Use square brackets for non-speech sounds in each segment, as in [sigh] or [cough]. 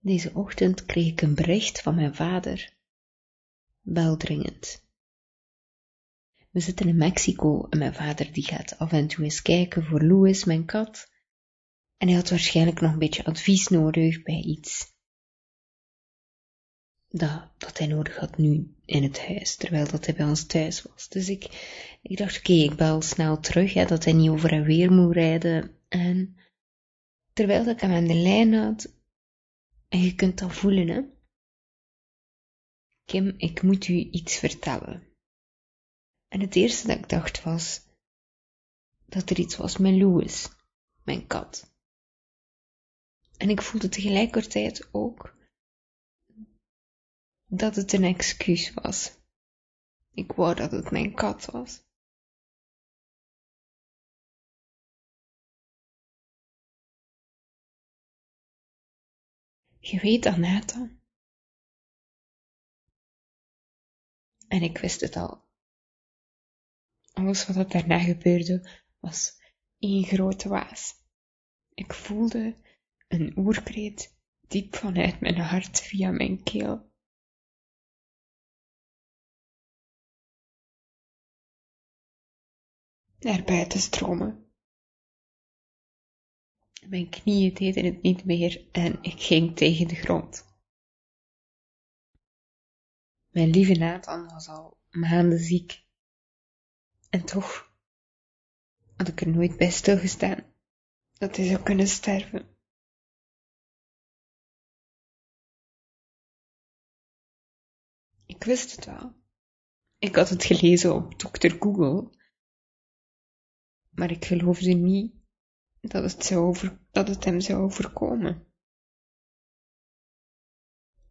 Deze ochtend kreeg ik een bericht van mijn vader. Beldringend. We zitten in Mexico en mijn vader die gaat af en toe eens kijken voor Louis, mijn kat. En hij had waarschijnlijk nog een beetje advies nodig bij iets dat, hij nodig had nu in het huis, terwijl dat hij bij ons thuis was. Dus ik, ik dacht, oké, ik bel snel terug, dat hij niet over en weer moet rijden. En terwijl ik hem aan de lijn had, en je kunt dat voelen, hè. Kim, ik moet u iets vertellen. En het eerste dat ik dacht was, dat er iets was met Louis, mijn kat. En ik voelde tegelijkertijd ook dat het een excuus was. Ik wou dat het mijn kat was. Je weet dat. En ik wist het al. Alles wat er daarna gebeurde was één grote waas. Ik voelde een oerkreet diep vanuit mijn hart via mijn keel. naar buiten stromen. Mijn knieën deden het niet meer en ik ging tegen de grond. Mijn lieve Nathan was al maanden ziek. En toch had ik er nooit bij stilgestaan dat hij zou kunnen sterven. Ik wist het wel. Ik had het gelezen op Dr. Google maar ik geloofde niet dat het, zou dat het hem zou overkomen.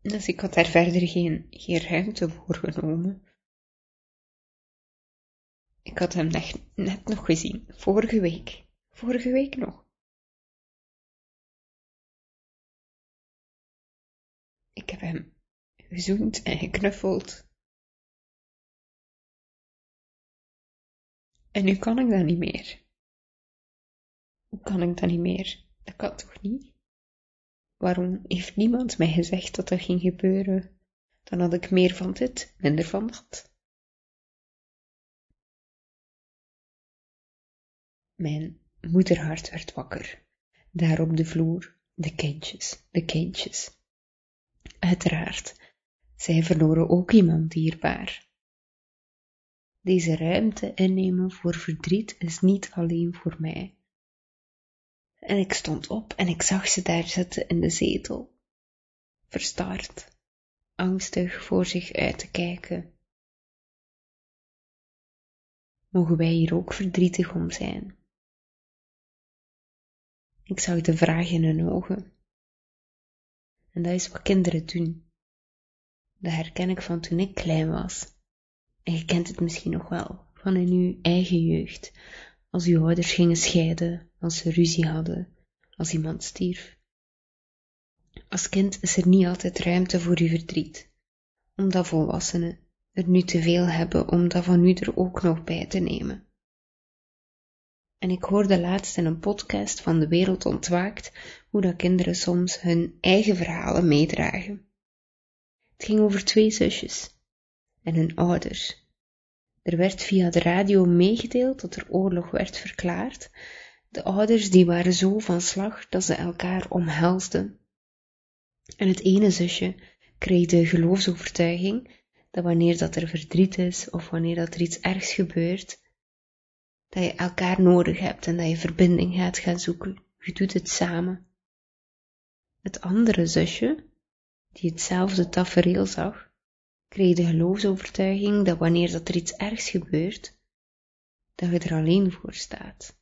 Dus ik had daar verder geen, geen ruimte voor genomen. Ik had hem net, net nog gezien, vorige week. Vorige week nog. Ik heb hem gezoend en geknuffeld. En nu kan ik dat niet meer. Hoe kan ik dat niet meer? Dat kan toch niet? Waarom heeft niemand mij gezegd dat dat ging gebeuren? Dan had ik meer van dit, minder van dat. Mijn moederhart werd wakker. Daar op de vloer, de kindjes, de kindjes. Uiteraard, zij verloren ook iemand dierbaar. Deze ruimte innemen voor verdriet is niet alleen voor mij. En ik stond op en ik zag ze daar zitten in de zetel, verstard, angstig voor zich uit te kijken. Mogen wij hier ook verdrietig om zijn? Ik zag de vraag in hun ogen. En dat is wat kinderen doen. Dat herken ik van toen ik klein was. En je kent het misschien nog wel van in uw eigen jeugd, als uw ouders gingen scheiden, als ze ruzie hadden, als iemand stierf. Als kind is er niet altijd ruimte voor uw verdriet, omdat volwassenen er nu te veel hebben om dat van u er ook nog bij te nemen. En ik hoorde laatst in een podcast van De Wereld Ontwaakt hoe dat kinderen soms hun eigen verhalen meedragen. Het ging over twee zusjes en hun ouders. Er werd via de radio meegedeeld dat er oorlog werd verklaard. De ouders die waren zo van slag dat ze elkaar omhelsden. En het ene zusje kreeg de geloofsovertuiging dat wanneer dat er verdriet is of wanneer dat er iets ergs gebeurt, dat je elkaar nodig hebt en dat je verbinding gaat gaan zoeken. Je doet het samen. Het andere zusje, die hetzelfde tafereel zag, kreeg de geloofsovertuiging dat wanneer dat er iets ergs gebeurt, dat je er alleen voor staat.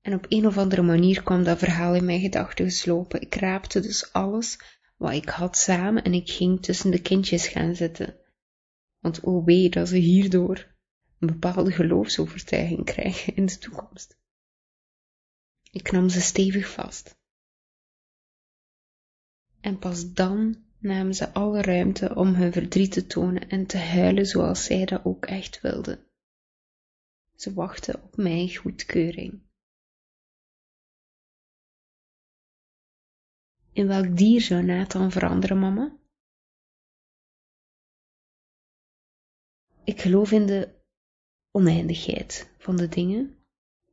En op een of andere manier kwam dat verhaal in mijn gedachten geslopen. Ik raapte dus alles wat ik had samen en ik ging tussen de kindjes gaan zitten. Want oh dat ze hierdoor een bepaalde geloofsovertuiging [laughs] krijgen in de toekomst. Ik nam ze stevig vast. En pas dan namen ze alle ruimte om hun verdriet te tonen en te huilen zoals zij dat ook echt wilden. Ze wachten op mijn goedkeuring. In welk dier zou Nathan veranderen, mama? Ik geloof in de oneindigheid van de dingen.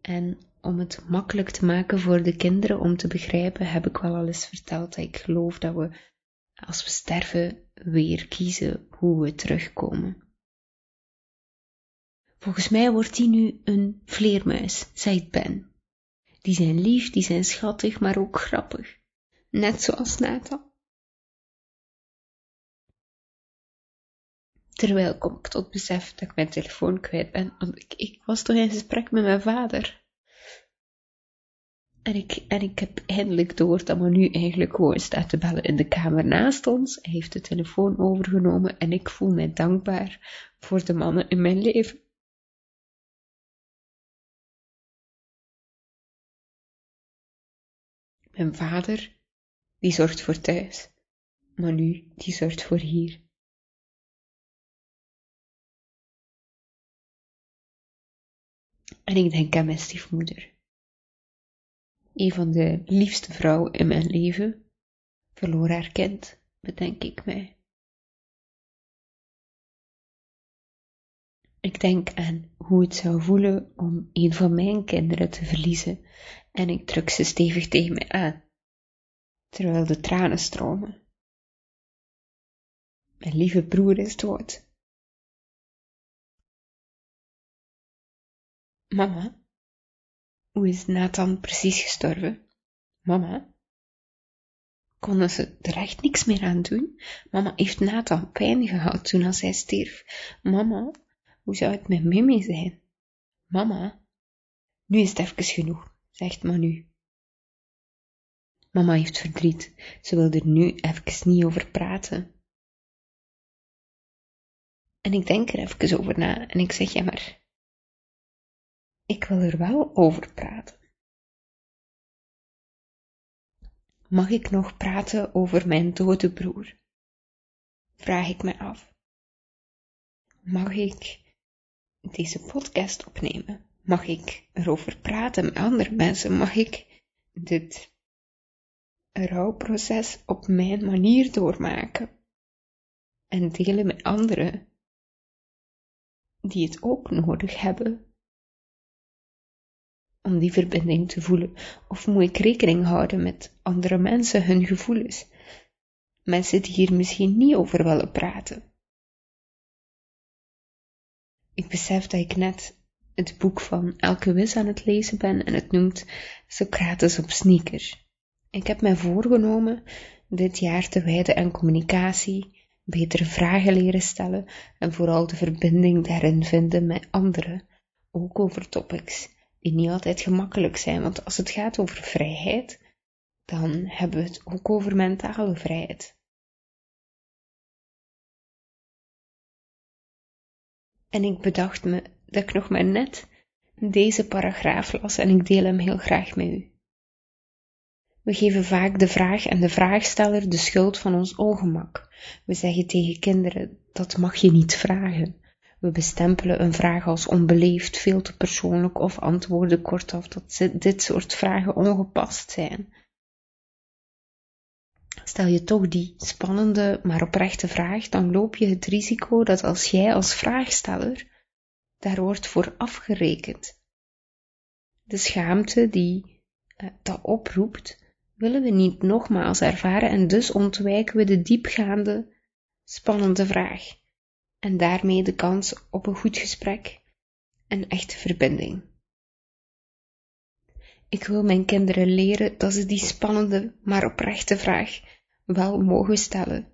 En om het makkelijk te maken voor de kinderen om te begrijpen, heb ik wel al eens verteld dat ik geloof dat we, als we sterven, weer kiezen hoe we terugkomen. Volgens mij wordt die nu een vleermuis, zei Ben. Die zijn lief, die zijn schattig, maar ook grappig. Net zoals Nathan. Terwijl kom ik tot besef dat ik mijn telefoon kwijt ben, want ik, ik was toch in gesprek met mijn vader. En ik, en ik heb eindelijk door dat nu eigenlijk gewoon staat te bellen in de kamer naast ons. Hij heeft de telefoon overgenomen en ik voel mij dankbaar voor de mannen in mijn leven. Mijn vader, die zorgt voor thuis. Maar nu, die zorgt voor hier. En ik denk aan mijn stiefmoeder. Een van de liefste vrouwen in mijn leven verloor haar kind, bedenk ik mij. Ik denk aan hoe het zou voelen om een van mijn kinderen te verliezen en ik druk ze stevig tegen mij aan, terwijl de tranen stromen. Mijn lieve broer is dood. Mama, hoe is Nathan precies gestorven? Mama, konden ze er echt niks meer aan doen? Mama, heeft Nathan pijn gehad toen als hij stierf? Mama, hoe zou het met Mimi zijn? Mama, nu is het even genoeg, zegt Manu. Mama heeft verdriet, ze wil er nu even niet over praten. En ik denk er even over na en ik zeg, ja maar, ik wil er wel over praten. Mag ik nog praten over mijn dode broer? Vraag ik me af. Mag ik deze podcast opnemen? Mag ik erover praten met andere mensen? Mag ik dit rouwproces op mijn manier doormaken en delen met anderen die het ook nodig hebben om die verbinding te voelen? Of moet ik rekening houden met andere mensen, hun gevoelens? Mensen die hier misschien niet over willen praten. Ik besef dat ik net het boek van Elke Wis aan het lezen ben en het noemt Socrates op sneakers. Ik heb mij voorgenomen dit jaar te wijden aan communicatie, betere vragen leren stellen en vooral de verbinding daarin vinden met anderen, ook over topics die niet altijd gemakkelijk zijn, want als het gaat over vrijheid, dan hebben we het ook over mentale vrijheid. En ik bedacht me dat ik nog maar net deze paragraaf las en ik deel hem heel graag met u. We geven vaak de vraag en de vraagsteller de schuld van ons ongemak. We zeggen tegen kinderen, dat mag je niet vragen. We bestempelen een vraag als onbeleefd, veel te persoonlijk of antwoorden kortaf dat dit soort vragen ongepast zijn. Stel je toch die spannende maar oprechte vraag, dan loop je het risico dat als jij als vraagsteller daar wordt voor afgerekend. De schaamte die eh, dat oproept, willen we niet nogmaals ervaren en dus ontwijken we de diepgaande, spannende vraag en daarmee de kans op een goed gesprek en echte verbinding. Ik wil mijn kinderen leren dat ze die spannende, maar oprechte vraag wel mogen stellen.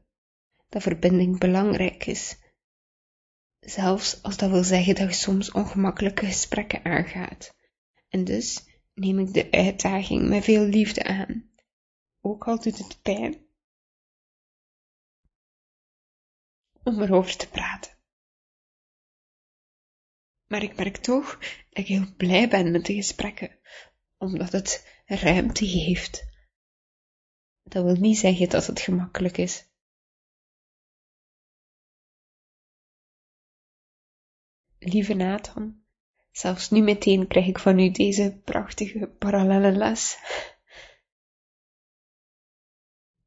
Dat verbinding belangrijk is. Zelfs als dat wil zeggen dat je soms ongemakkelijke gesprekken aangaat. En dus neem ik de uitdaging met veel liefde aan. Ook al doet het pijn. Om erover te praten. Maar ik merk toch dat ik heel blij ben met de gesprekken, omdat het ruimte geeft. Dat wil niet zeggen dat het gemakkelijk is. Lieve Nathan, zelfs nu meteen krijg ik van u deze prachtige parallelle les.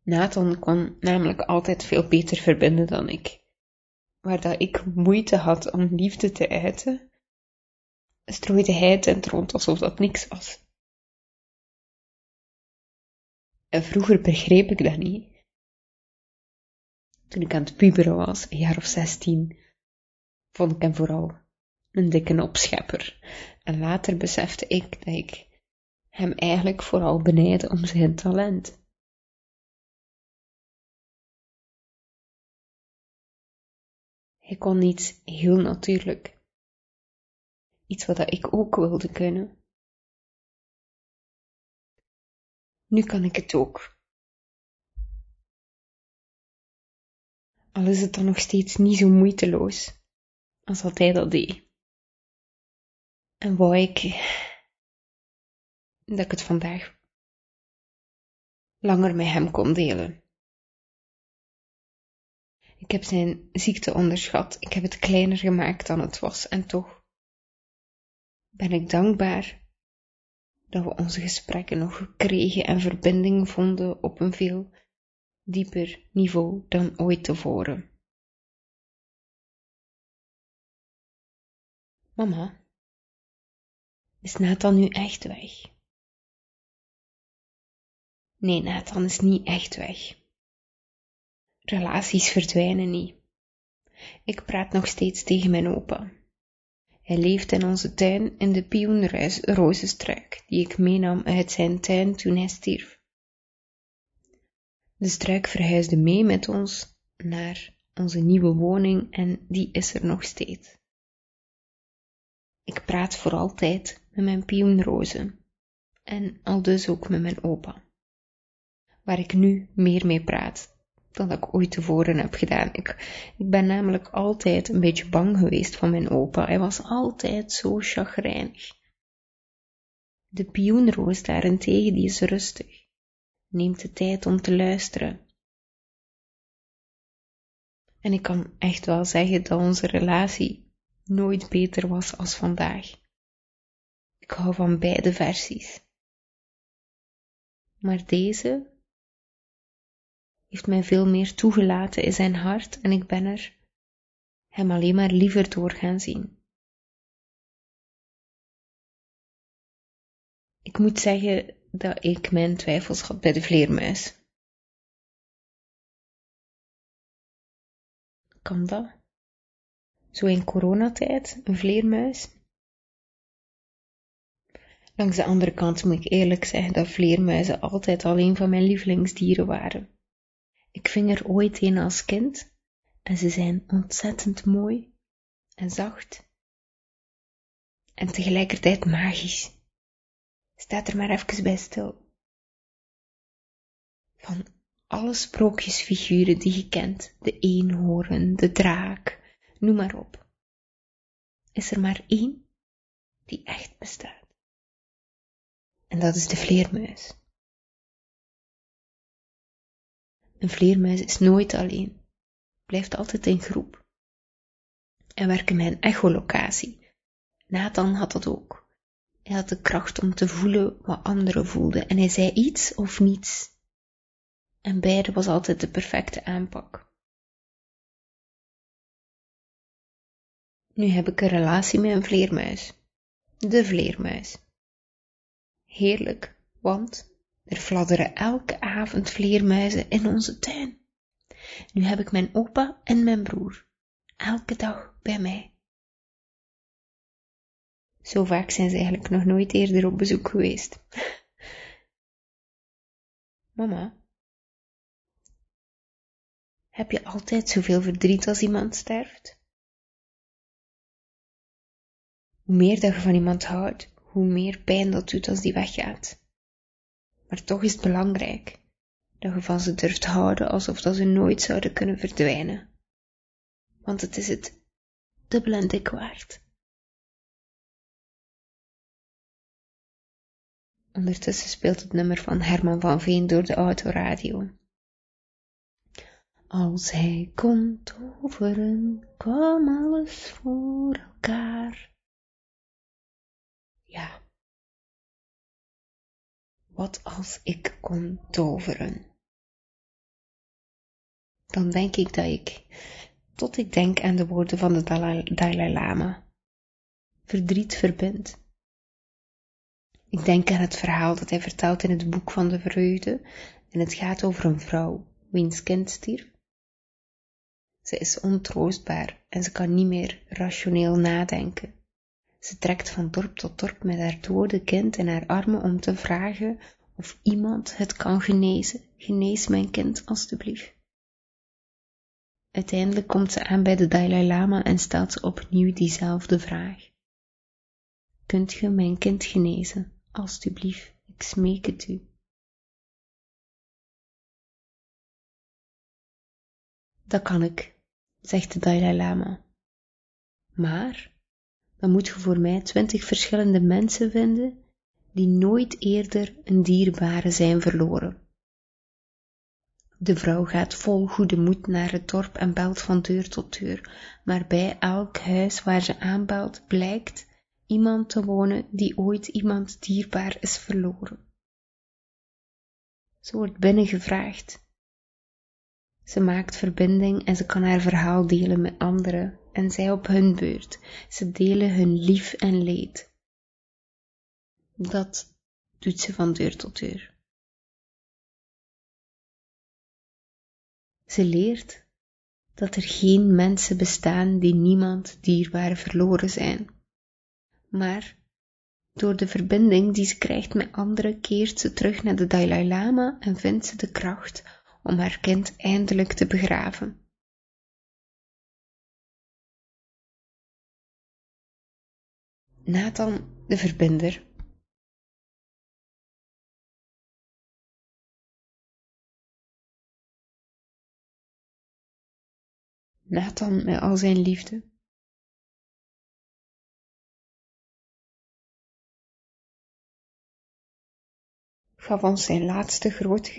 Nathan kon namelijk altijd veel beter verbinden dan ik. Waar dat ik moeite had om liefde te uiten, strooide hij het rond alsof dat niks was. En vroeger begreep ik dat niet. Toen ik aan het puberen was, een jaar of zestien, vond ik hem vooral een dikke opschepper. En later besefte ik dat ik hem eigenlijk vooral benijdde om zijn talent. Hij kon iets heel natuurlijk. Iets wat ik ook wilde kunnen. Nu kan ik het ook. Al is het dan nog steeds niet zo moeiteloos als dat hij dat deed. En wou ik dat ik het vandaag langer met hem kon delen. Ik heb zijn ziekte onderschat. Ik heb het kleiner gemaakt dan het was. En toch ben ik dankbaar dat we onze gesprekken nog kregen en verbinding vonden op een veel dieper niveau dan ooit tevoren. Mama, is Nathan nu echt weg? Nee, Nathan is niet echt weg. Relaties verdwijnen niet. Ik praat nog steeds tegen mijn opa. Hij leeft in onze tuin in de pioenrozenstruik die ik meenam uit zijn tuin toen hij stierf. De struik verhuisde mee met ons naar onze nieuwe woning en die is er nog steeds. Ik praat voor altijd met mijn pioenrozen en al dus ook met mijn opa, waar ik nu meer mee praat dan ik ooit tevoren heb gedaan. Ik, ik ben namelijk altijd een beetje bang geweest van mijn opa. Hij was altijd zo chagrijnig. De pioenroos daarentegen, die is rustig, neemt de tijd om te luisteren. En ik kan echt wel zeggen dat onze relatie nooit beter was als vandaag. Ik hou van beide versies. Maar deze heeft mij veel meer toegelaten in zijn hart en ik ben er hem alleen maar liever door gaan zien. Ik moet zeggen dat ik mijn twijfels had bij de vleermuis. Kan dat? Zo in coronatijd, een vleermuis? Langs de andere kant moet ik eerlijk zeggen dat vleermuizen altijd al een van mijn lievelingsdieren waren. Ik ving er ooit een als kind en ze zijn ontzettend mooi en zacht en tegelijkertijd magisch. Staat er maar even bij stil. Van alle sprookjesfiguren die je kent, de eenhoorn, de draak, noem maar op, is er maar één die echt bestaat. En dat is de vleermuis. Een vleermuis is nooit alleen, blijft altijd in groep. En werken met echolocatie. Nathan had dat ook. Hij had de kracht om te voelen wat anderen voelden en hij zei iets of niets. En beide was altijd de perfecte aanpak. Nu heb ik een relatie met een vleermuis. De vleermuis. Heerlijk, want er fladderen elke avond vleermuizen in onze tuin. Nu heb ik mijn opa en mijn broer, elke dag bij mij. Zo vaak zijn ze eigenlijk nog nooit eerder op bezoek geweest. [laughs] Mama, heb je altijd zoveel verdriet als iemand sterft? Hoe meer dat je van iemand houdt, hoe meer pijn dat doet als die weggaat. Maar toch is het belangrijk dat je van ze durft houden alsof dat ze nooit zouden kunnen verdwijnen. Want het is het dubbel en dik waard. Ondertussen speelt het nummer van Herman van Veen door de autoradio. Als hij komt toveren, kwam alles voor elkaar. Ja, wat als ik kon toveren? dan denk ik dat ik, tot ik denk aan de woorden van de Dalai Lama, verdriet verbindt. Ik denk aan het verhaal dat hij vertelt in het boek van de vreugde en het gaat over een vrouw wiens kind stierf. Ze is ontroostbaar en ze kan niet meer rationeel nadenken. Ze trekt van dorp tot dorp met haar dode kind in haar armen om te vragen of iemand het kan genezen. Genees mijn kind, alstublieft. Uiteindelijk komt ze aan bij de Dalai Lama en stelt ze opnieuw diezelfde vraag. Kunt ge mijn kind genezen? Alstublieft, ik smeek het u. Dat kan ik, zegt de Dalai Lama. Maar dan moet je voor mij twintig verschillende mensen vinden die nooit eerder een dierbare zijn verloren. De vrouw gaat vol goede moed naar het dorp en belt van deur tot deur, maar bij elk huis waar ze aanbelt blijkt iemand te wonen die ooit iemand dierbaar is verloren. Ze wordt binnengevraagd. Ze maakt verbinding en ze kan haar verhaal delen met anderen en zij op hun beurt. Ze delen hun lief en leed. Dat doet ze van deur tot deur. Ze leert dat er geen mensen bestaan die niemand dierbaar verloren zijn. Maar door de verbinding die ze krijgt met anderen keert ze terug naar de Dalai Lama en vindt ze de kracht om haar kind eindelijk te begraven. Nathan de Verbinder Nathan met al zijn liefde. Gaf ons zijn laatste grote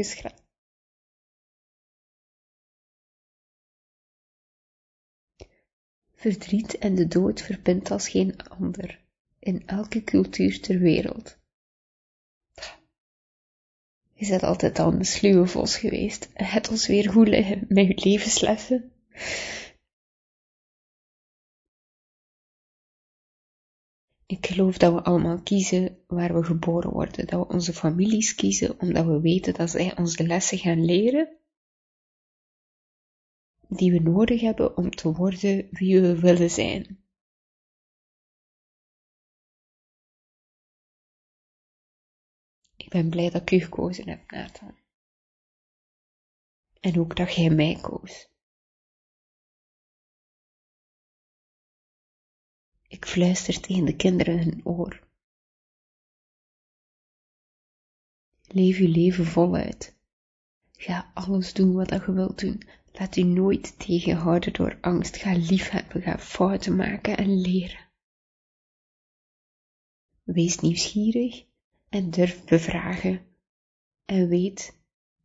Verdriet en de dood verbindt als geen ander in elke cultuur ter wereld. Je bent altijd al een sluwe vos geweest het ons weer goed liggen met je levenslessen. Ik geloof dat we allemaal kiezen waar we geboren worden, dat we onze families kiezen omdat we weten dat zij ons de lessen gaan leren die we nodig hebben om te worden wie we willen zijn. Ik ben blij dat ik u gekozen heb, Nathan. En ook dat jij mij koos. Ik fluister tegen de kinderen hun oor. Leef je leven voluit. Ga alles doen wat je wilt doen. Laat u nooit tegenhouden door angst. Ga liefhebben, ga fouten maken en leren. Wees nieuwsgierig en durf bevragen. En weet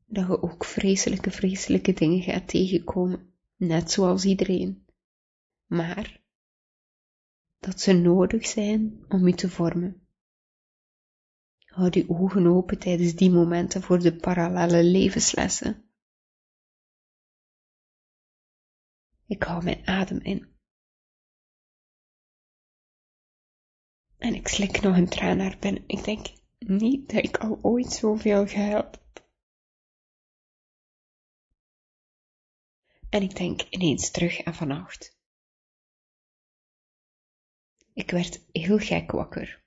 dat je ook vreselijke, vreselijke dingen gaat tegenkomen, net zoals iedereen. Maar dat ze nodig zijn om u te vormen. Houd uw ogen open tijdens die momenten voor de parallele levenslessen. Ik hou mijn adem in. En ik slik nog een traan naar binnen. Ik denk niet dat ik al ooit zoveel gehuild heb. En ik denk ineens terug aan vannacht. Ik werd heel gek wakker.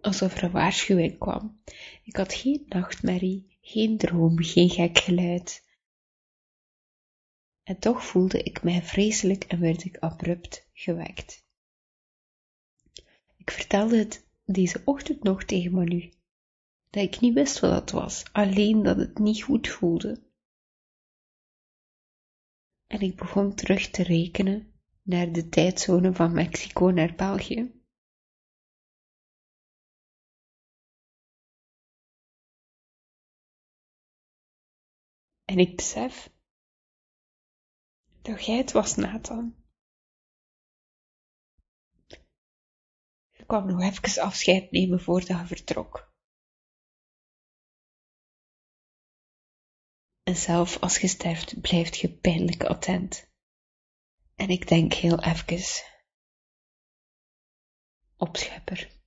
Alsof er een waarschuwing kwam. Ik had geen nachtmerrie, geen droom, geen gek geluid. En toch voelde ik mij vreselijk en werd ik abrupt gewekt. Ik vertelde het deze ochtend nog tegen Manu, dat ik niet wist wat dat was, alleen dat het niet goed voelde. En ik begon terug te rekenen naar de tijdzone van Mexico naar België. En ik besef jij het was, Nathan. Je kwam nog even afscheid nemen voordat je vertrok. En zelf als je sterft, blijft je pijnlijk attent. En ik denk heel even, opschepper.